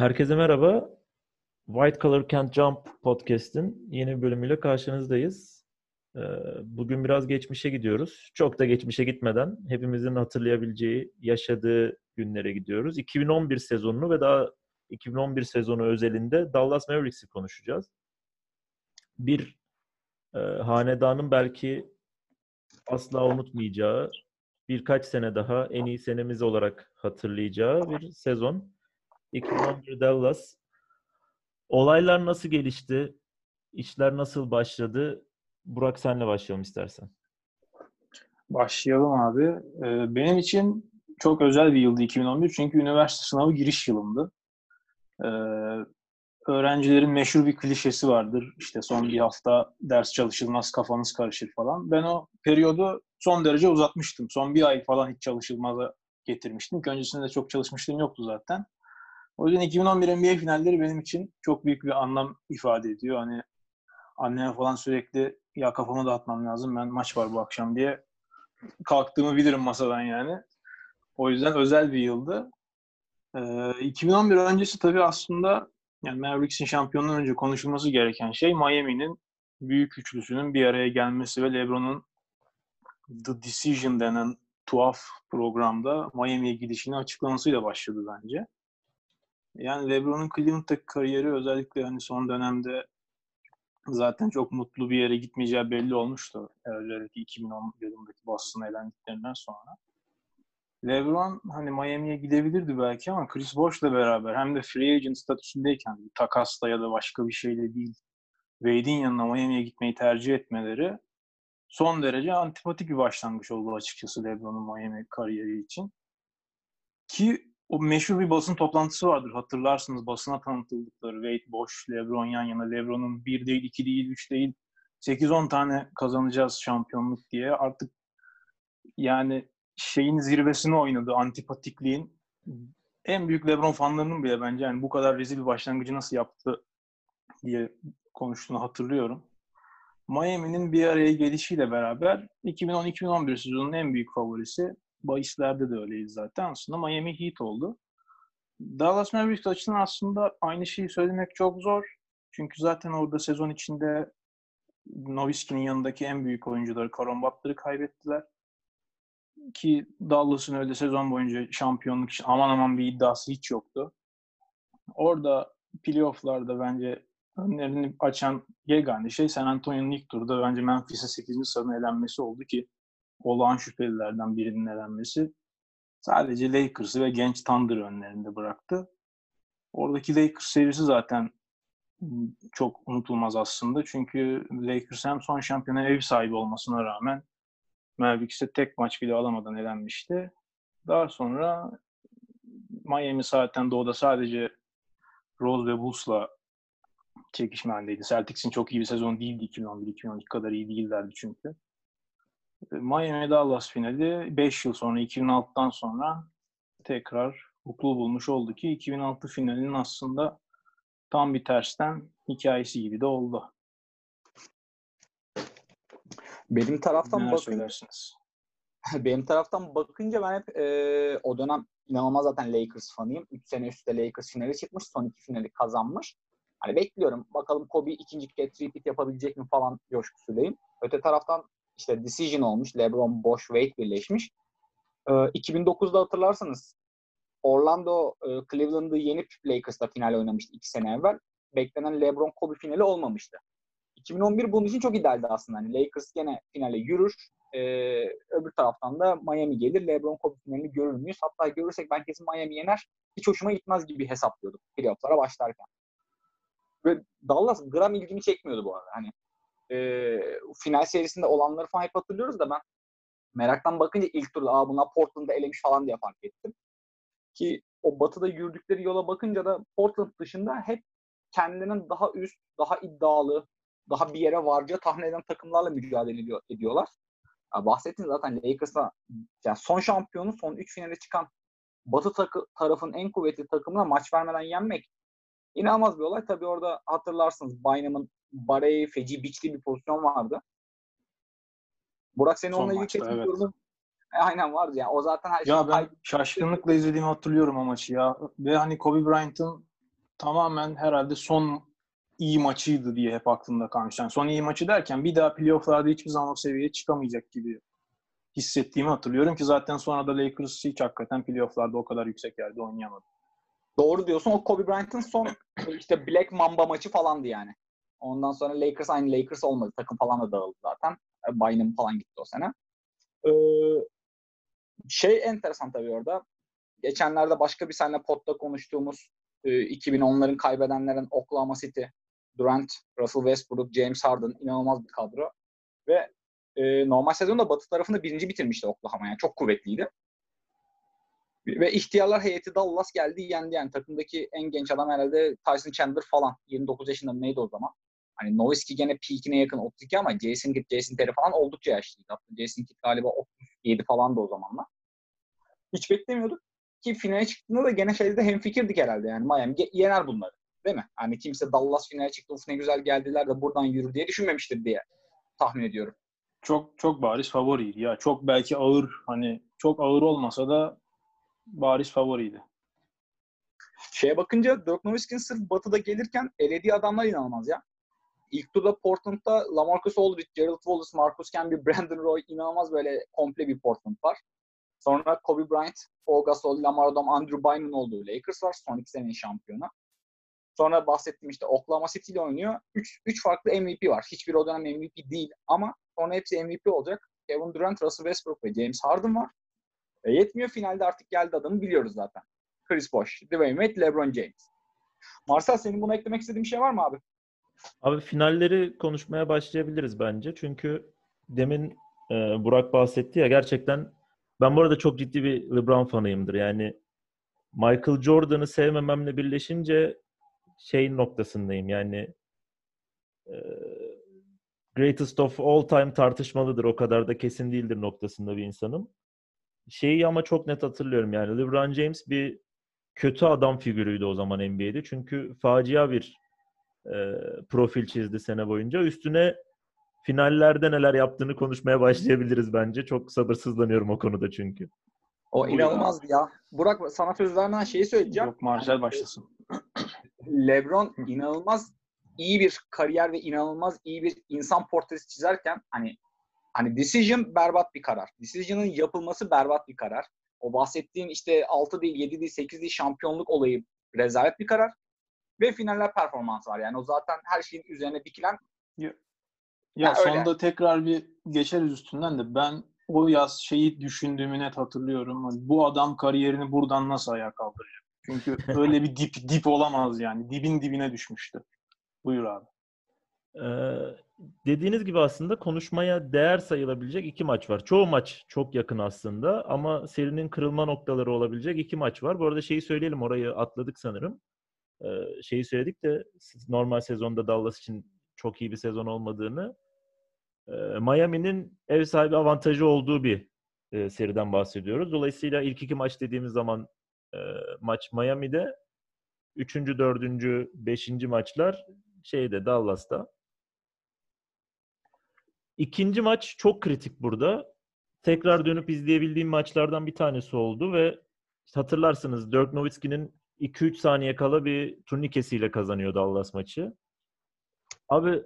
Herkese merhaba. White Collar Can't Jump podcast'in yeni bir bölümüyle karşınızdayız. Ee, bugün biraz geçmişe gidiyoruz. Çok da geçmişe gitmeden hepimizin hatırlayabileceği, yaşadığı günlere gidiyoruz. 2011 sezonunu ve daha 2011 sezonu özelinde Dallas Mavericks'i konuşacağız. Bir e, hanedanın belki asla unutmayacağı, birkaç sene daha en iyi senemiz olarak hatırlayacağı bir sezon. 2011 Dallas. Olaylar nasıl gelişti? İşler nasıl başladı? Burak senle başlayalım istersen. Başlayalım abi. Ee, benim için çok özel bir yıldı 2011 çünkü üniversite sınavı giriş yılımdı. Ee, öğrencilerin meşhur bir klişesi vardır. İşte son bir hafta ders çalışılmaz, kafanız karışır falan. Ben o periyodu son derece uzatmıştım. Son bir ay falan hiç çalışılmaza getirmiştim. Öncesinde de çok çalışmışlığım yoktu zaten. O yüzden 2011 NBA finalleri benim için çok büyük bir anlam ifade ediyor. Hani anneme falan sürekli ya kafamı dağıtmam lazım ben maç var bu akşam diye kalktığımı bilirim masadan yani. O yüzden özel bir yıldı. Ee, 2011 öncesi tabii aslında yani Mavericks'in şampiyonluğundan önce konuşulması gereken şey Miami'nin büyük üçlüsünün bir araya gelmesi ve LeBron'un The Decision denen tuhaf programda Miami'ye gidişini açıklamasıyla başladı bence. Yani LeBron'un Cleveland'daki kariyeri özellikle hani son dönemde zaten çok mutlu bir yere gitmeyeceği belli olmuştu. Özellikle 2010 yılındaki Boston'a elendiklerinden sonra. LeBron hani Miami'ye gidebilirdi belki ama Chris Bosh'la beraber hem de free agent statüsündeyken takasla ya da başka bir şeyle değil Wade'in yanına Miami'ye gitmeyi tercih etmeleri son derece antipatik bir başlangıç oldu açıkçası LeBron'un Miami kariyeri için. Ki o meşhur bir basın toplantısı vardır hatırlarsınız basına tanıtıldıkları Wade, Bosch, LeBron yan yana. LeBron'un bir değil, iki değil, üç değil 8-10 tane kazanacağız şampiyonluk diye. Artık yani şeyin zirvesini oynadı antipatikliğin. En büyük LeBron fanlarının bile bence yani bu kadar rezil bir başlangıcı nasıl yaptı diye konuştuğunu hatırlıyorum. Miami'nin bir araya gelişiyle beraber 2010-2011 sezonunun en büyük favorisi bahislerde de öyleydi zaten. Aslında Miami Heat oldu. Dallas Mavericks açısından aslında aynı şeyi söylemek çok zor. Çünkü zaten orada sezon içinde Nowitzki'nin yanındaki en büyük oyuncuları Caron Butler'ı kaybettiler. Ki Dallas'ın öyle sezon boyunca şampiyonluk için aman aman bir iddiası hiç yoktu. Orada playofflarda bence önlerini açan yegane şey San Antonio'nun ilk turda bence Memphis'e 8. sıranın elenmesi oldu ki olağan şüphelilerden birinin elenmesi sadece Lakers'ı ve genç Thunder önlerinde bıraktı. Oradaki Lakers serisi zaten çok unutulmaz aslında. Çünkü Lakers hem son şampiyona ev sahibi olmasına rağmen Mavericks'e tek maç bile alamadan elenmişti. Daha sonra Miami zaten doğuda sadece Rose ve Bulls'la çekişme halindeydi. Celtics'in çok iyi bir sezon değildi 2011-2012 kadar iyi değillerdi çünkü. Miami Dallas finali 5 yıl sonra 2006'dan sonra tekrar huklu bulmuş oldu ki 2006 finalinin aslında tam bir tersten hikayesi gibi de oldu. Benim taraftan Neler bakın... söylersiniz? Benim taraftan bakınca ben hep e, o dönem inanılmaz zaten Lakers fanıyım. 3 sene üstte Lakers finali çıkmış. Son iki finali kazanmış. Hani bekliyorum. Bakalım Kobe ikinci kez repeat yapabilecek mi falan coşkusuylayım. Öte taraftan işte Decision olmuş. LeBron, Bosch, Wade birleşmiş. E, 2009'da hatırlarsanız Orlando e, Cleveland'ı yenip Lakers'ta final oynamıştı iki sene evvel. Beklenen LeBron Kobe finali olmamıştı. 2011 bunun için çok idealdi aslında. Hani Lakers gene finale yürür. E, öbür taraftan da Miami gelir. LeBron Kobe finalini görür müyüz? Hatta görürsek ben kesin Miami yener. Hiç hoşuma gitmez gibi hesaplıyordum playoff'lara başlarken. Ve Dallas gram ilgimi çekmiyordu bu arada. Hani e, final serisinde olanları falan hep hatırlıyoruz da ben meraktan bakınca ilk turda Aa, bunlar Portland'da elemiş falan diye fark ettim. Ki o batıda yürüdükleri yola bakınca da Portland dışında hep kendilerinin daha üst, daha iddialı, daha bir yere varacağı tahmin eden takımlarla mücadele ediyor, ediyorlar. Ya bahsettin zaten Lakers'a yani son şampiyonu son 3 finale çıkan Batı takı, tarafın en kuvvetli takımına maç vermeden yenmek inanılmaz bir olay. Tabii orada hatırlarsınız Bynum'un Barey feci biçli bir pozisyon vardı. Burak senin onunla ilgili kesin evet. yorumun e, aynen vardı yani. O zaten her şey. Ya ben şaşkınlıkla izlediğimi hatırlıyorum o maçı ya. Ve hani Kobe Bryant'ın tamamen herhalde son iyi maçıydı diye hep aklımda kalmış. Yani son iyi maçı derken bir daha playofflarda hiçbir zaman o seviyeye çıkamayacak gibi hissettiğimi hatırlıyorum ki zaten sonra da Lakers hiç hakikaten playofflarda o kadar yüksek yerde oynayamadı. Doğru diyorsun. O Kobe Bryant'ın son işte Black Mamba maçı falandı yani. Ondan sonra Lakers aynı Lakers olmadı. Takım falan da dağıldı zaten. Bynum falan gitti o sene. Ee, şey enteresan tabii orada. Geçenlerde başka bir seninle potta konuştuğumuz e, 2010'ların kaybedenlerin Oklahoma City, Durant, Russell Westbrook, James Harden inanılmaz bir kadro. Ve e, normal sezonda Batı tarafında birinci bitirmişti Oklahoma. Yani çok kuvvetliydi. Ve ihtiyarlar heyeti Dallas geldi yendi yani. Takımdaki en genç adam herhalde Tyson Chandler falan. 29 yaşında neydi o zaman? Hani Nowitzki gene peakine yakın 32 ama Jason Kidd, Jason Terry falan oldukça yaşlıydı. Hatta Jason Kidd galiba 37 falan da o zamanlar. Hiç beklemiyorduk. Ki finale çıktığında da gene şeyde hemfikirdik herhalde yani. Miami yener bunları. Değil mi? Hani kimse Dallas finale çıktı, uf ne güzel geldiler de buradan yürür diye düşünmemiştir diye tahmin ediyorum. Çok çok bariz favoriydi ya. Çok belki ağır hani çok ağır olmasa da bariz favoriydi. Şeye bakınca Dirk Nowitzki'nin sırf batıda gelirken elediği adamlar inanılmaz ya. İlk turda Portland'da LaMarcus Aldridge, Gerald Wallace, Marcus Camby, Brandon Roy inanılmaz böyle komple bir Portland var. Sonra Kobe Bryant, Paul Gasol, Lamar Odom, Andrew Bynum olduğu Lakers var. Son iki senenin şampiyonu. Sonra bahsettiğim işte Oklahoma City ile oynuyor. Üç, üç farklı MVP var. Hiçbir o dönem MVP değil ama sonra hepsi MVP olacak. Kevin Durant, Russell Westbrook ve James Harden var. E yetmiyor. Finalde artık geldi adamı biliyoruz zaten. Chris Bosh, Dwayne Wade, LeBron James. Marcel senin buna eklemek istediğin bir şey var mı abi? Abi finalleri konuşmaya başlayabiliriz bence. Çünkü demin e, Burak bahsetti ya gerçekten ben bu arada çok ciddi bir LeBron fanıyımdır. Yani Michael Jordan'ı sevmememle birleşince şey noktasındayım. Yani e, greatest of all time tartışmalıdır. O kadar da kesin değildir noktasında bir insanım. Şeyi ama çok net hatırlıyorum. Yani LeBron James bir kötü adam figürüydü o zaman NBA'de. Çünkü facia bir e, profil çizdi sene boyunca. Üstüne finallerde neler yaptığını konuşmaya başlayabiliriz bence. Çok sabırsızlanıyorum o konuda çünkü. O inanılmazdı ya. Burak sana söz vermeden şeyi söyleyeceğim. Yok Marcel başlasın. LeBron inanılmaz iyi bir kariyer ve inanılmaz iyi bir insan portresi çizerken hani hani decision berbat bir karar. Decision'ın yapılması berbat bir karar. O bahsettiğin işte 6 değil, 7 değil, 8 değil şampiyonluk olayı rezalet bir karar. Ve finaller performans var. Yani o zaten her şeyin üzerine dikilen ya, ya sonunda öyle. tekrar bir geçeriz üstünden de ben o yaz şeyi düşündüğümü net hatırlıyorum. Hani bu adam kariyerini buradan nasıl ayağa kaldıracak? Çünkü öyle bir dip dip olamaz yani. Dibin dibine düşmüştü. Buyur abi. Ee, dediğiniz gibi aslında konuşmaya değer sayılabilecek iki maç var. Çoğu maç çok yakın aslında ama serinin kırılma noktaları olabilecek iki maç var. Bu arada şeyi söyleyelim orayı atladık sanırım. Şeyi söyledik de normal sezonda Dallas için çok iyi bir sezon olmadığını. Miami'nin ev sahibi avantajı olduğu bir seriden bahsediyoruz. Dolayısıyla ilk iki maç dediğimiz zaman maç Miami'de, üçüncü, dördüncü, beşinci maçlar şeyde Dallas'ta. İkinci maç çok kritik burada. Tekrar dönüp izleyebildiğim maçlardan bir tanesi oldu ve hatırlarsınız Dirk Nowitzki'nin 2-3 saniye kala bir turnikesiyle kazanıyor Dallas maçı. Abi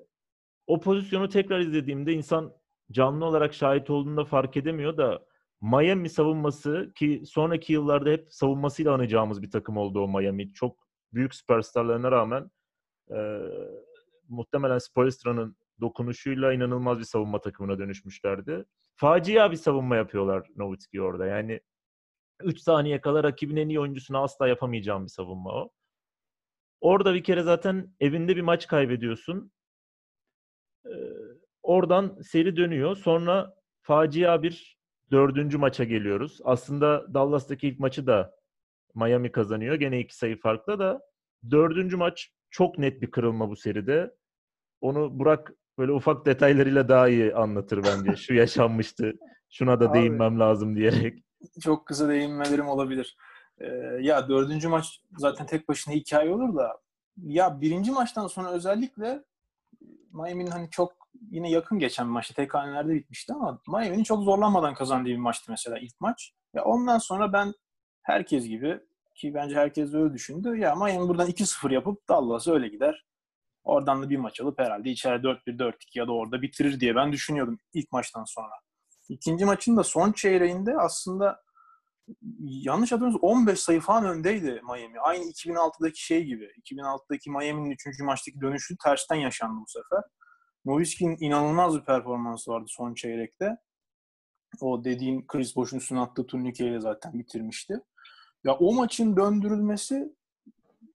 o pozisyonu tekrar izlediğimde insan canlı olarak şahit olduğunda fark edemiyor da Miami savunması ki sonraki yıllarda hep savunmasıyla anacağımız bir takım oldu o Miami. Çok büyük süperstarlarına rağmen e, muhtemelen Spoelstra'nın dokunuşuyla inanılmaz bir savunma takımına dönüşmüşlerdi. Facia bir savunma yapıyorlar Nowitzki orada. Yani 3 saniye kala rakibin en iyi oyuncusuna asla yapamayacağım bir savunma o. Orada bir kere zaten evinde bir maç kaybediyorsun. Ee, oradan seri dönüyor. Sonra facia bir dördüncü maça geliyoruz. Aslında Dallas'taki ilk maçı da Miami kazanıyor. Gene iki sayı farklı da dördüncü maç çok net bir kırılma bu seride. Onu Burak böyle ufak detaylarıyla daha iyi anlatır bence. Şu yaşanmıştı. Şuna da Abi, değinmem lazım diyerek. Çok kısa değinmelerim olabilir. Ee, ya dördüncü maç zaten tek başına hikaye olur da ya birinci maçtan sonra özellikle Miami'nin hani çok yine yakın geçen maçta tek hanelerde bitmişti ama Miami'nin çok zorlanmadan kazandığı bir maçtı mesela ilk maç. Ya ondan sonra ben herkes gibi ki bence herkes öyle düşündü. Ya Miami buradan 2-0 yapıp Dallas öyle gider. Oradan da bir maç alıp herhalde içeride 4-1, 4-2 ya da orada bitirir diye ben düşünüyordum ilk maçtan sonra. İkinci maçın da son çeyreğinde aslında yanlış hatırlamıyorsam 15 sayı falan öndeydi Miami. Aynı 2006'daki şey gibi. 2006'daki Miami'nin 3. maçtaki dönüşü tersten yaşandı bu sefer. Nowitzki'nin inanılmaz bir performansı vardı son çeyrekte. O dediğin Chris Bosh'un üstüne attığı turnikeyle zaten bitirmişti. Ya o maçın döndürülmesi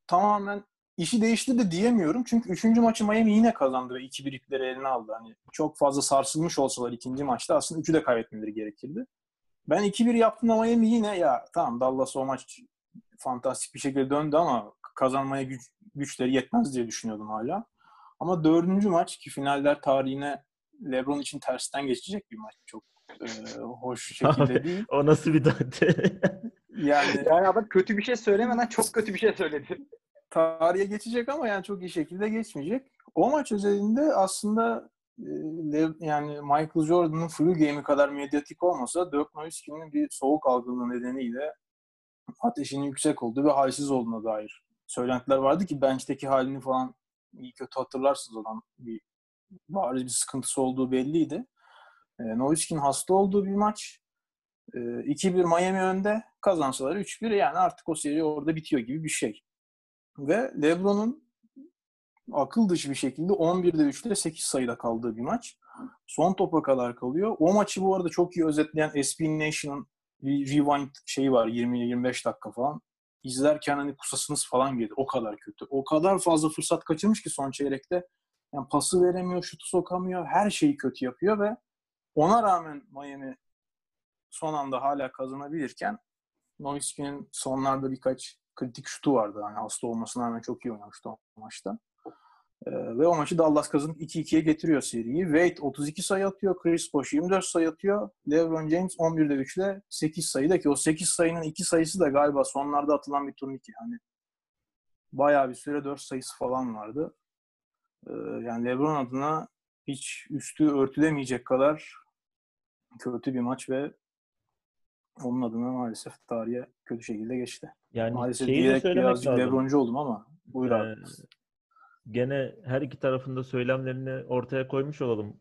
tamamen işi değiştirdi diyemiyorum. Çünkü üçüncü maçı Miami yine kazandı ve 2-1 ipleri eline aldı. Hani çok fazla sarsılmış olsalar ikinci maçta aslında üçü de kaybetmeleri gerekirdi. Ben 2-1 yaptığımda Miami yine ya tamam Dallas o maç fantastik bir şekilde döndü ama kazanmaya güç, güçleri yetmez diye düşünüyordum hala. Ama dördüncü maç ki finaller tarihine LeBron için tersten geçecek bir maç. Çok e, hoş şekilde değil. o nasıl bir dante? yani, yani adam kötü bir şey söylemeden çok kötü bir şey söyledi. Tarihe geçecek ama yani çok iyi şekilde geçmeyecek. O maç özelinde aslında yani Michael Jordan'ın flu game'i kadar medyatik olmasa Dirk Nowitzki'nin bir soğuk algınlığı nedeniyle ateşinin yüksek olduğu ve halsiz olduğuna dair söylentiler vardı ki bench'teki halini falan iyi kötü hatırlarsınız olan bir bariz bir sıkıntısı olduğu belliydi. E, Nowitzki'nin hasta olduğu bir maç. E, 2-1 Miami önde. Kazansalar 3-1 yani artık o seri orada bitiyor gibi bir şey. Ve LeBron'un akıl dışı bir şekilde 11'de 3'te 8 sayıda kaldığı bir maç. Son topa kadar kalıyor. O maçı bu arada çok iyi özetleyen SB Nation'ın rewind şeyi var 20-25 dakika falan. İzlerken hani kusasınız falan gelir. O kadar kötü. O kadar fazla fırsat kaçırmış ki son çeyrekte. Yani pası veremiyor, şutu sokamıyor. Her şeyi kötü yapıyor ve ona rağmen Miami son anda hala kazanabilirken Nowitzki'nin sonlarda birkaç kritik şutu vardı. Yani hasta olmasına rağmen çok iyi oynamıştı o maçta. Ee, ve o maçı Dallas kazanıp 2-2'ye getiriyor seriyi. Wade 32 sayı atıyor. Chris Bosh 24 sayı atıyor. LeBron James 11'de 3 ile 8 sayıda ki o 8 sayının 2 sayısı da galiba sonlarda atılan bir turnike. Hani bayağı bir süre 4 sayısı falan vardı. Ee, yani LeBron adına hiç üstü örtülemeyecek kadar kötü bir maç ve onun adına maalesef tarihe kötü şekilde geçti. Yani maalesef diyerek birazcık lazım. Lebroncu oldum ama buyur ee, abi gene her iki tarafında söylemlerini ortaya koymuş olalım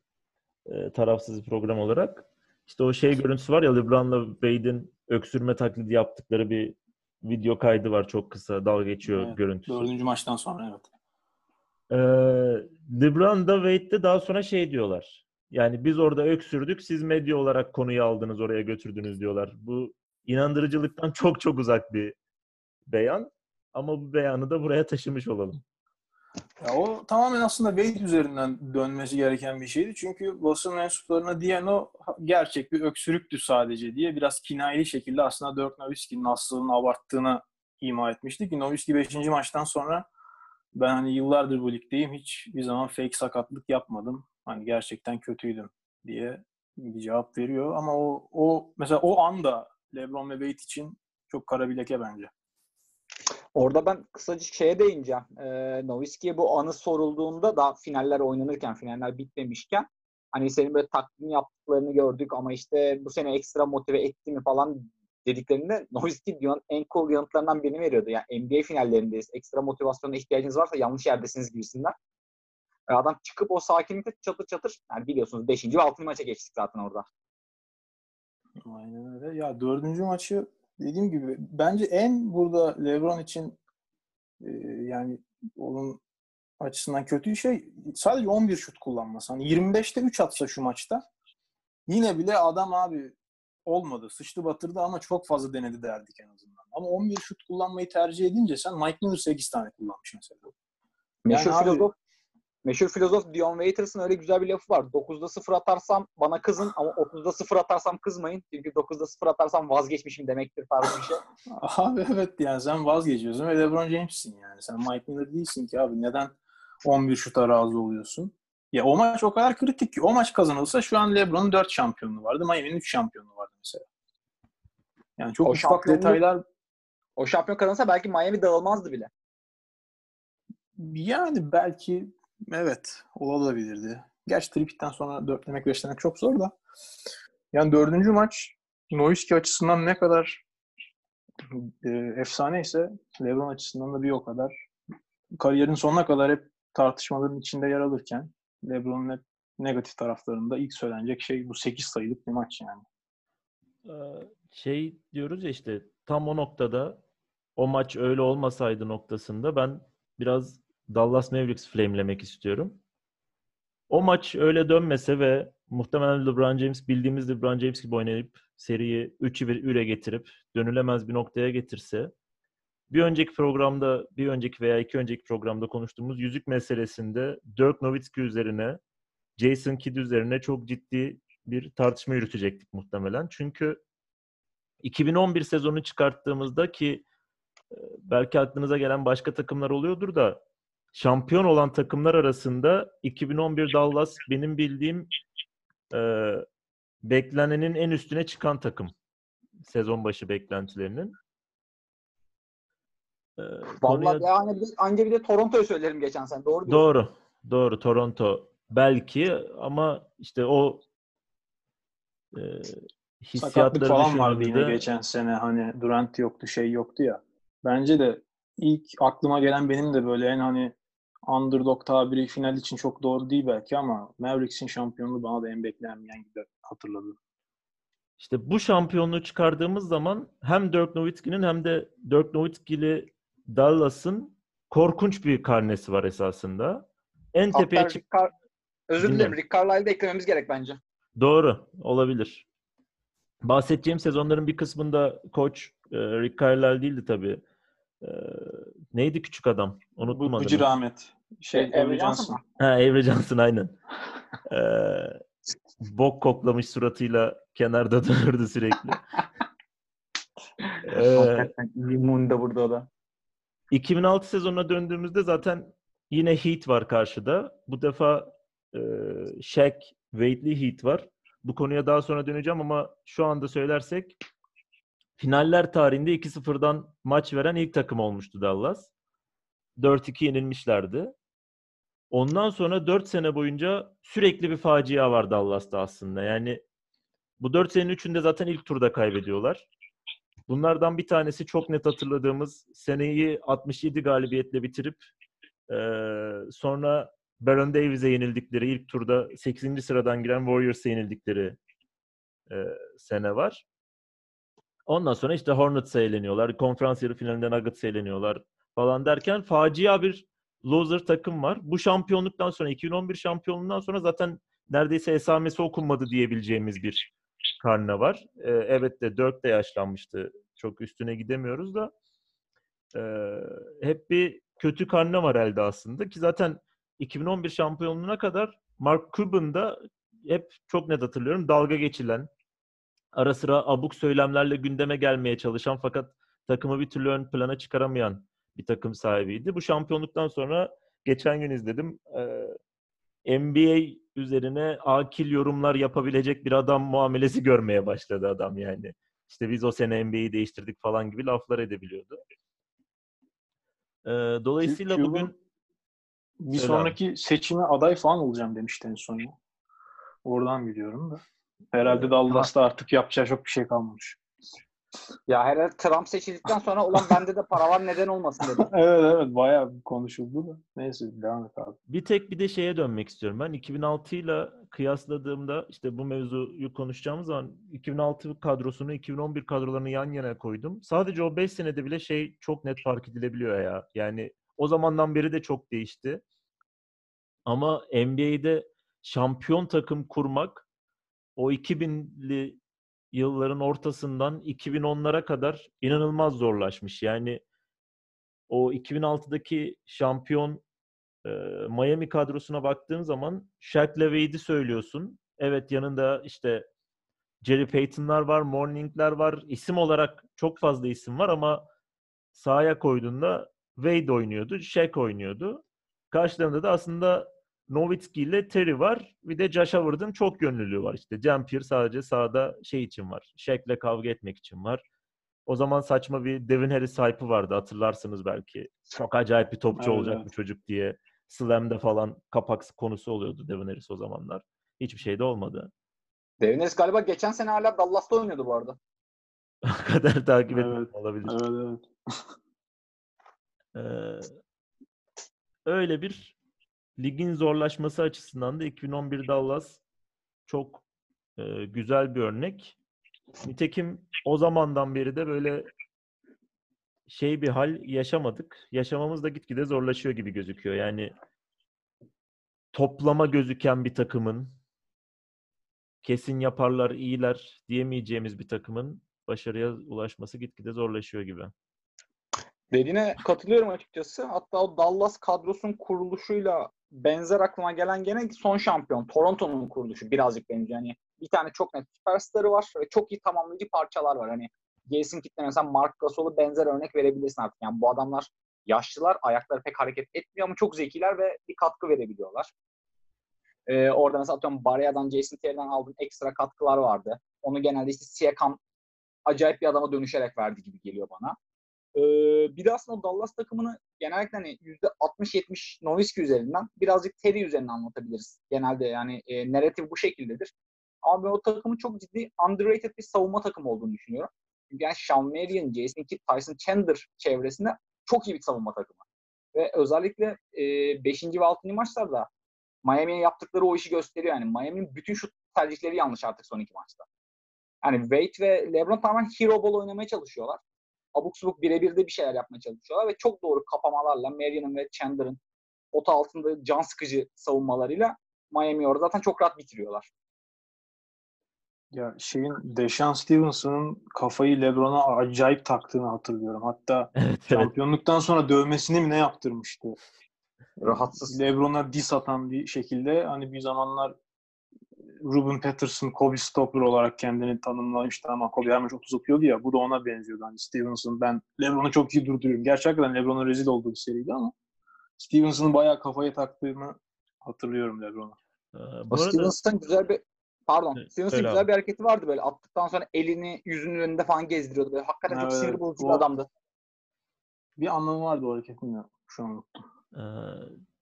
e, tarafsız bir program olarak. İşte o şey görüntüsü var ya LeBron'la Wade'in öksürme taklidi yaptıkları bir video kaydı var çok kısa dalga geçiyor evet, görüntüsü. Dördüncü maçtan sonra evet. Ee, LeBron da Wade de daha sonra şey diyorlar. Yani biz orada öksürdük, siz medya olarak konuyu aldınız, oraya götürdünüz diyorlar. Bu inandırıcılıktan çok çok uzak bir beyan. Ama bu beyanı da buraya taşımış olalım. Ya o tamamen aslında Wade üzerinden dönmesi gereken bir şeydi. Çünkü basın mensuplarına diyen o gerçek bir öksürüktü sadece diye biraz kinayeli şekilde aslında Dirk Nowitzki'nin hastalığını abarttığını ima etmişti ki Nowitzki 5. maçtan sonra ben hani yıllardır bu ligdeyim hiç bir zaman fake sakatlık yapmadım. Hani gerçekten kötüydüm diye bir cevap veriyor. Ama o, o mesela o anda LeBron ve Wade için çok kara bir leke bence. Orada ben kısacık şeye değineceğim. Ee, Nowitzki'ye bu anı sorulduğunda da finaller oynanırken, finaller bitmemişken hani senin böyle takdim yaptıklarını gördük ama işte bu sene ekstra motive etti mi falan dediklerinde Nowitzki dünyanın en cool yanıtlarından birini veriyordu. Yani NBA finallerindeyiz. Ekstra motivasyona ihtiyacınız varsa yanlış yerdesiniz gibisinden. Adam çıkıp o sakinlikte çatır çatır yani biliyorsunuz 5. ve 6. maça geçtik zaten orada. Aynen öyle. Ya dördüncü maçı dediğim gibi bence en burada LeBron için e, yani onun açısından kötü şey sadece 11 şut kullanması. Hani 25'te 3 atsa şu maçta yine bile adam abi olmadı. Sıçtı batırdı ama çok fazla denedi derdik en azından. Ama 11 şut kullanmayı tercih edince sen Mike Miller 8 tane kullanmış mesela. Yani Meşhur filozof Meşhur filozof Dion Waiters'ın öyle güzel bir lafı var. 9'da 0 atarsam bana kızın ama 30'da 0 atarsam kızmayın. Çünkü 9'da 0 atarsam vazgeçmişim demektir tarzı bir şey. abi evet yani sen vazgeçiyorsun ve LeBron James'sin yani. Sen Mike Miller değilsin ki abi. Neden 11 şuta razı oluyorsun? Ya o maç o kadar kritik ki o maç kazanılsa şu an LeBron'un 4 şampiyonluğu vardı. Miami'nin 3 şampiyonluğu vardı mesela. Yani çok o ufak detaylar. O şampiyon kazansa belki Miami dağılmazdı bile. Yani belki Evet, olabilirdi. Gerçi Tripit'ten sonra dörtlemek, beşlemek çok zor da. Yani dördüncü maç Nowitzki açısından ne kadar e, efsane ise LeBron açısından da bir o kadar kariyerin sonuna kadar hep tartışmaların içinde yer alırken LeBron'un hep negatif taraflarında ilk söylenecek şey bu 8 sayılık bir maç yani. Ee, şey diyoruz ya işte tam o noktada o maç öyle olmasaydı noktasında ben biraz Dallas Mavericks flamelemek istiyorum. O maç öyle dönmese ve muhtemelen LeBron James bildiğimiz LeBron James gibi oynayıp seriyi 3'ü 1 üre getirip dönülemez bir noktaya getirse bir önceki programda, bir önceki veya iki önceki programda konuştuğumuz yüzük meselesinde Dirk Nowitzki üzerine, Jason Kidd üzerine çok ciddi bir tartışma yürütecektik muhtemelen. Çünkü 2011 sezonu çıkarttığımızda ki e, belki aklınıza gelen başka takımlar oluyordur da şampiyon olan takımlar arasında 2011 Dallas benim bildiğim e, beklenenin en üstüne çıkan takım. Sezon başı beklentilerinin. Ee, Vallahi konuya... yani bir de, anca bir de Toronto'yu söylerim geçen sene. Doğru diyorsun. Doğru. Doğru. Toronto belki ama işte o e, hissiyatları falan vardı yine geçen sene hani Durant yoktu şey yoktu ya. Bence de ilk aklıma gelen benim de böyle en hani underdog tabiri final için çok doğru değil belki ama Mavericks'in şampiyonluğu bana da en beklenmeyen gibi hatırladı. İşte bu şampiyonluğu çıkardığımız zaman hem Dirk Nowitzki'nin hem de Dirk Nowitzki'li Dallas'ın korkunç bir karnesi var esasında. En Hatta tepeye çık... Car- Özür dilerim. Rick Carlisle'ı da eklememiz gerek bence. Doğru. Olabilir. Bahsedeceğim sezonların bir kısmında koç e, Rick Carlisle değildi tabii. Neydi küçük adam? Unuttum adını. Bıcı Rahmet. Şey, e, Avery Johnson. Ha, Avery Johnson aynen. e, bok koklamış suratıyla kenarda dururdu sürekli. ee, Limon da burada da. 2006 sezonuna döndüğümüzde zaten yine Heat var karşıda. Bu defa e, Shaq, Wade'li Heat var. Bu konuya daha sonra döneceğim ama şu anda söylersek finaller tarihinde 2-0'dan maç veren ilk takım olmuştu Dallas. 4-2 yenilmişlerdi. Ondan sonra 4 sene boyunca sürekli bir facia var Dallas'ta aslında. Yani bu 4 senenin üçünde zaten ilk turda kaybediyorlar. Bunlardan bir tanesi çok net hatırladığımız seneyi 67 galibiyetle bitirip e, sonra Baron Davis'e yenildikleri ilk turda 8. sıradan giren Warriors'a yenildikleri e, sene var. Ondan sonra işte Hornets'a eğleniyorlar. Konferans yarı finalinde Nuggets'a eğleniyorlar falan derken facia bir loser takım var. Bu şampiyonluktan sonra 2011 şampiyonluğundan sonra zaten neredeyse esamesi okunmadı diyebileceğimiz bir karne var. Ee, evet de Dirk de yaşlanmıştı. Çok üstüne gidemiyoruz da e, hep bir kötü karne var elde aslında ki zaten 2011 şampiyonluğuna kadar Mark Cuban da hep çok net hatırlıyorum dalga geçilen ara sıra abuk söylemlerle gündeme gelmeye çalışan fakat takımı bir türlü ön plana çıkaramayan bir takım sahibiydi. Bu şampiyonluktan sonra geçen gün izledim. Ee, NBA üzerine akil yorumlar yapabilecek bir adam muamelesi görmeye başladı adam yani. İşte biz o sene NBA'yi değiştirdik falan gibi laflar edebiliyordu. Ee, dolayısıyla Q, bugün bir sonraki seçime aday falan olacağım demişti en son. Oradan biliyorum da. Herhalde Dallas'ta artık yapacağı çok bir şey kalmamış. Ya herhalde Trump seçildikten sonra ulan bende de para var neden olmasın dedi. evet evet bayağı konuşuldu da. Neyse devam et abi. Bir tek bir de şeye dönmek istiyorum. Ben 2006 ile kıyasladığımda işte bu mevzuyu konuşacağımız zaman 2006 kadrosunu 2011 kadrolarını yan yana koydum. Sadece o 5 senede bile şey çok net fark edilebiliyor ya. Yani o zamandan beri de çok değişti. Ama NBA'de şampiyon takım kurmak o 2000'li yılların ortasından 2010'lara kadar inanılmaz zorlaşmış. Yani o 2006'daki şampiyon e, Miami kadrosuna baktığın zaman Shaq Wade'i söylüyorsun. Evet yanında işte Jerry Payton'lar var, Morning'ler var. İsim olarak çok fazla isim var ama sahaya koyduğunda Wade oynuyordu, Shaq oynuyordu. Karşılarında da aslında Nowitzki ile Terry var. Bir de Josh Howard'ın çok gönüllülüğü var. İşte Jampier sadece sahada şey için var. Shaq'le kavga etmek için var. O zaman saçma bir Devin Harris hype'ı vardı hatırlarsınız belki. Çok acayip bir topçu evet, olacak evet. bu çocuk diye. Slam'de falan kapak konusu oluyordu Devin Harris o zamanlar. Hiçbir şey de olmadı. Devin Harris galiba geçen sene hala Dallas'ta oynuyordu bu arada. kadar takip evet. etmiş olabilir. Evet, evet. Ee, öyle bir ligin zorlaşması açısından da 2011 Dallas çok e, güzel bir örnek. Nitekim o zamandan beri de böyle şey bir hal yaşamadık. Yaşamamız da gitgide zorlaşıyor gibi gözüküyor. Yani toplama gözüken bir takımın kesin yaparlar, iyiler diyemeyeceğimiz bir takımın başarıya ulaşması gitgide zorlaşıyor gibi. Dediğine katılıyorum açıkçası. Hatta o Dallas kadrosunun kuruluşuyla benzer aklıma gelen gene son şampiyon. Toronto'nun kuruluşu birazcık benziyor. Yani bir tane çok net süperstarı var ve çok iyi tamamlayıcı parçalar var. Hani Jason Kidd'le mesela Mark Gasol'u benzer örnek verebilirsin artık. Yani bu adamlar yaşlılar, ayakları pek hareket etmiyor ama çok zekiler ve bir katkı verebiliyorlar. Ee, orada mesela atıyorum Barria'dan, Jason Terry'den aldığın ekstra katkılar vardı. Onu genelde işte Siakam acayip bir adama dönüşerek verdi gibi geliyor bana. Ee, bir de aslında Dallas takımını genellikle hani %60-70 Nowitzki üzerinden birazcık Terry üzerinden anlatabiliriz. Genelde yani e, narratif bu şekildedir. Ama ben o takımın çok ciddi underrated bir savunma takımı olduğunu düşünüyorum. Çünkü yani Sean Marion, Jason Kidd, Tyson Chandler çevresinde çok iyi bir savunma takımı. Ve özellikle 5. E, ve 6. maçlarda Miami'ye yaptıkları o işi gösteriyor. Yani Miami'nin bütün şut tercihleri yanlış artık son iki maçta. Yani Wade ve LeBron tamamen hero ball oynamaya çalışıyorlar. Abuk subuk birebir de bir şeyler yapmaya çalışıyorlar ve çok doğru kapamalarla Marion'ın ve Chandler'ın ota altında can sıkıcı savunmalarıyla Miami orada zaten çok rahat bitiriyorlar. Ya şeyin Deshaun Stevenson'ın kafayı LeBron'a acayip taktığını hatırlıyorum. Hatta evet, şampiyonluktan evet. sonra dövmesini mi ne yaptırmıştı? Rahatsız. LeBron'a dis atan bir şekilde hani bir zamanlar Ruben Patterson Kobe Stopper olarak kendini tanımlamıştı ama Kobe her maç 30 atıyordu ya. Bu da ona benziyordu. Hani Stevenson ben LeBron'u çok iyi durduruyorum. Gerçekten LeBron'a rezil olduğu bir seriydi ama Stevenson'ın bayağı kafaya taktığını hatırlıyorum LeBron'a. Ee, bu arada... Stevenson güzel bir Pardon. Evet, Stevenson güzel abi. bir hareketi vardı böyle. Attıktan sonra elini yüzünün önünde falan gezdiriyordu. Böyle hakikaten evet, çok sinir bozucu bir adamdı. Bir anlamı vardı o hareketin ya. Şu an unuttum. Ee,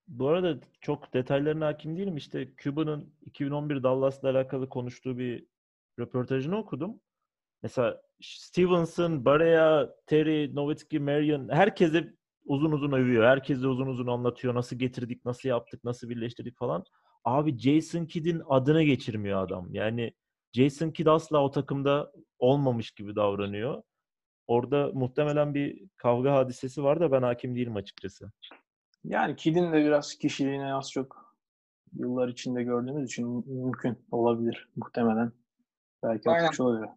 bu arada çok detaylarına hakim değilim. İşte Cuba'nın 2011 Dallas'la alakalı konuştuğu bir röportajını okudum. Mesela Stevenson, Barea, Terry, Nowitzki, Marion herkese uzun uzun övüyor. Herkese uzun uzun anlatıyor. Nasıl getirdik, nasıl yaptık, nasıl birleştirdik falan. Abi Jason Kidd'in adını geçirmiyor adam. Yani Jason Kidd asla o takımda olmamış gibi davranıyor. Orada muhtemelen bir kavga hadisesi var da ben hakim değilim açıkçası. Yani Kidd'in de biraz kişiliğine az çok yıllar içinde gördüğümüz için mümkün olabilir muhtemelen. Belki atmış olabilir.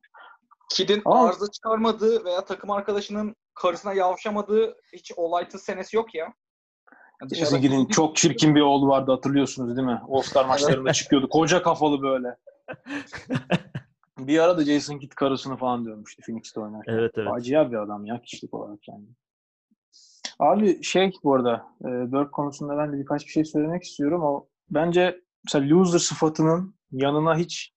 Kidd'in Ama... arıza çıkarmadığı veya takım arkadaşının karısına yavşamadığı hiç olaysız senesi yok ya. Ezgi'nin çok çirkin bir oğlu vardı hatırlıyorsunuz değil mi? All-Star maçlarında çıkıyordu. Koca kafalı böyle. bir ara da Jason Kidd karısını falan dövmüştü Phoenix'te oynarken. Evet evet. Acayip bir adam ya kişilik olarak yani. Abi şey bu arada e, Burke konusunda ben de birkaç bir şey söylemek istiyorum. O bence mesela loser sıfatının yanına hiç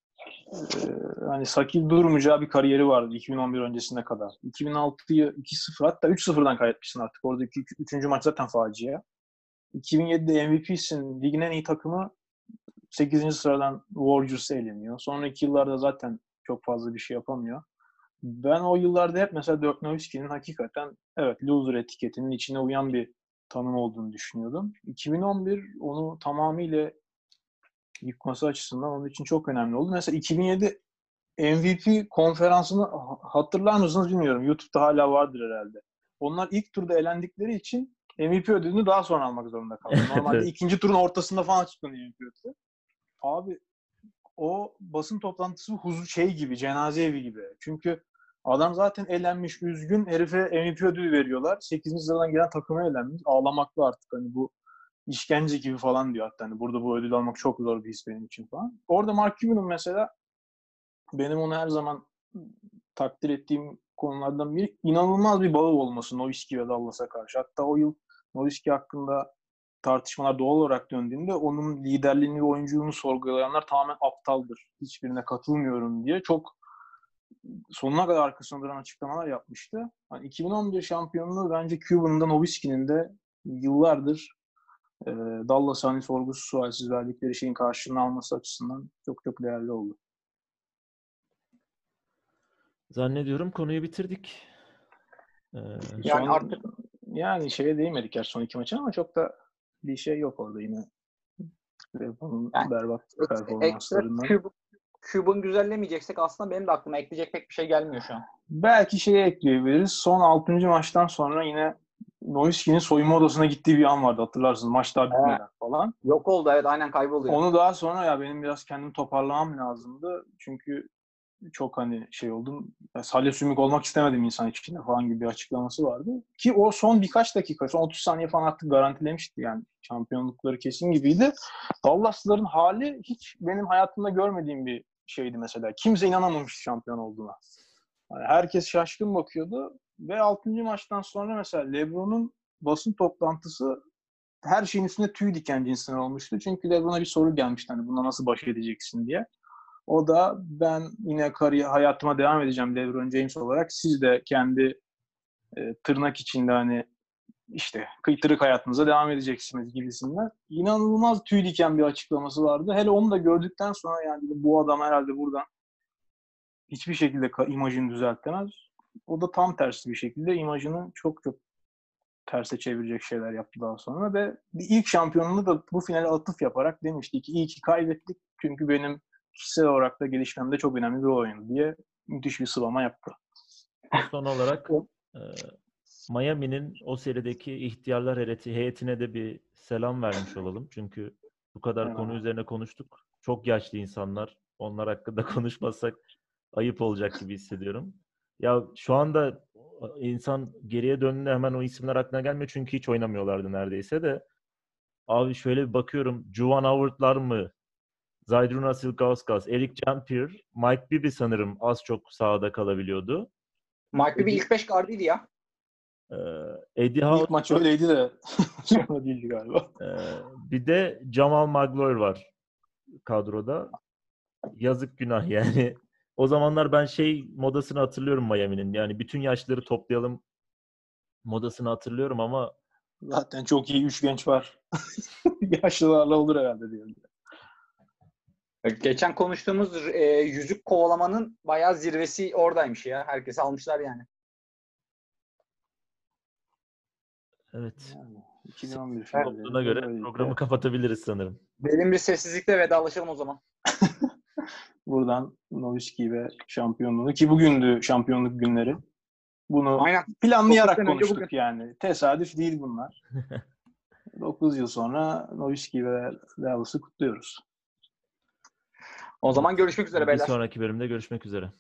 e, hani sakil durmayacağı bir kariyeri vardı 2011 öncesine kadar. 2006'yı 2-0 hatta 3-0'dan kaybetmişsin artık. Orada 3. maç zaten facia. 2007'de MVP'sin. Ligin en iyi takımı 8. sıradan Warriors'ı eleniyor. Sonraki yıllarda zaten çok fazla bir şey yapamıyor. Ben o yıllarda hep mesela Dirk Nowitzki'nin hakikaten evet loser etiketinin içine uyan bir tanım olduğunu düşünüyordum. 2011 onu tamamıyla yıkması açısından onun için çok önemli oldu. Mesela 2007 MVP konferansını hatırlar mısınız bilmiyorum. YouTube'da hala vardır herhalde. Onlar ilk turda elendikleri için MVP ödülünü daha sonra almak zorunda kaldı. Normalde ikinci turun ortasında falan açıklanıyor MVP ödülü. Abi o basın toplantısı huzur şey gibi, cenaze evi gibi. Çünkü adam zaten elenmiş, üzgün. Herife MVP ödülü veriyorlar. 8. sıradan gelen takıma elenmiş. Ağlamaklı artık hani bu işkence gibi falan diyor hatta. Hani burada bu ödül almak çok zor bir his benim için falan. Orada Mark Cuban'ın mesela benim onu her zaman takdir ettiğim konulardan biri inanılmaz bir bağı olması Nowitzki ve Dallas'a karşı. Hatta o yıl Nowitzki hakkında tartışmalar doğal olarak döndüğünde onun liderliğini ve oyunculuğunu sorgulayanlar tamamen aptaldır. Hiçbirine katılmıyorum diye çok sonuna kadar arkasında duran açıklamalar yapmıştı. Yani 2011 şampiyonluğu bence Cuban'ın Nowitzki'nin de yıllardır e, Dallas hani sorgusu sualsiz verdikleri şeyin karşılığını alması açısından çok çok değerli oldu. Zannediyorum konuyu bitirdik. Ee, Yani Son- artık- yani şeye değinmedik ya son iki maçın ama çok da bir şey yok orada yine. Liverpool'un Yani berbat Ekstra performanslarından. Cube, Cube'un güzellemeyeceksek aslında benim de aklıma ekleyecek pek bir şey gelmiyor şu an. Belki şeye ekleyebiliriz. Son 6. maçtan sonra yine Nowitzki'nin soyunma odasına gittiği bir an vardı hatırlarsınız. Maç daha bitmeden falan. Yok oldu evet aynen kayboluyor. Onu daha sonra ya benim biraz kendim toparlamam lazımdı. Çünkü çok hani şey oldum. Ya, salya sümük olmak istemedim insan içinde falan gibi bir açıklaması vardı. Ki o son birkaç dakika, son 30 saniye falan artık garantilemişti yani. Şampiyonlukları kesin gibiydi. Dallas'ların hali hiç benim hayatımda görmediğim bir şeydi mesela. Kimse inanamamış şampiyon olduğuna. Yani herkes şaşkın bakıyordu. Ve 6. maçtan sonra mesela LeBron'un basın toplantısı her şeyin üstünde tüy diken cinsinden olmuştu. Çünkü LeBron'a bir soru gelmişti hani bununla nasıl baş edeceksin diye. O da ben yine kariyer hayatıma devam edeceğim LeBron James olarak. Siz de kendi e, tırnak içinde hani işte kıytırık hayatınıza devam edeceksiniz gibisinden. İnanılmaz tüy diken bir açıklaması vardı. Hele onu da gördükten sonra yani bu adam herhalde buradan hiçbir şekilde imajını düzeltemez. O da tam tersi bir şekilde imajını çok çok terse çevirecek şeyler yaptı daha sonra ve bir ilk şampiyonluğunu da bu finale atıf yaparak demişti ki iyi ki kaybettik çünkü benim kişisel olarak da gelişmemde çok önemli bir oyun diye müthiş bir sıvama yaptı. Son olarak e, Miami'nin o serideki ihtiyarlar heyeti, heyetine de bir selam vermiş olalım. Çünkü bu kadar Evet. konu üzerine konuştuk. Çok yaşlı insanlar. Onlar hakkında konuşmasak ayıp olacak gibi hissediyorum. Ya şu anda insan geriye döndüğünde hemen o isimler aklına gelmiyor çünkü hiç oynamıyorlardı neredeyse de. Abi şöyle bir bakıyorum. Juwan Howard'lar mı? Zaydrunas Ilgauskas, Eric Jampier, Mike Bibby sanırım az çok sahada kalabiliyordu. Mike Bibby ilk 5 gardıydı ya. Ee, Eddie Howe İlk maç öyleydi de sonra değildi galiba. Ee, bir de Jamal Magloire var kadroda. Yazık günah yani. O zamanlar ben şey modasını hatırlıyorum Miami'nin. Yani bütün yaşları toplayalım modasını hatırlıyorum ama Zaten çok iyi üç genç var. Yaşlılarla olur herhalde diyorum. Geçen konuştuğumuz e, yüzük kovalamanın bayağı zirvesi oradaymış ya. Herkes almışlar yani. Evet. Yani 2011 Olduğuna finallerinde göre programı kapatabiliriz sanırım. Derin bir sessizlikle vedalaşalım o zaman. Buradan Nowitzki ve şampiyonluğunu ki bugündü şampiyonluk günleri. Bunu Aynen. planlayarak Dokuz konuştuk yani. Tesadüf değil bunlar. 9 yıl sonra Nowitzki ve Dallas'ı kutluyoruz. O zaman görüşmek üzere Bir beyler. sonraki bölümde görüşmek üzere.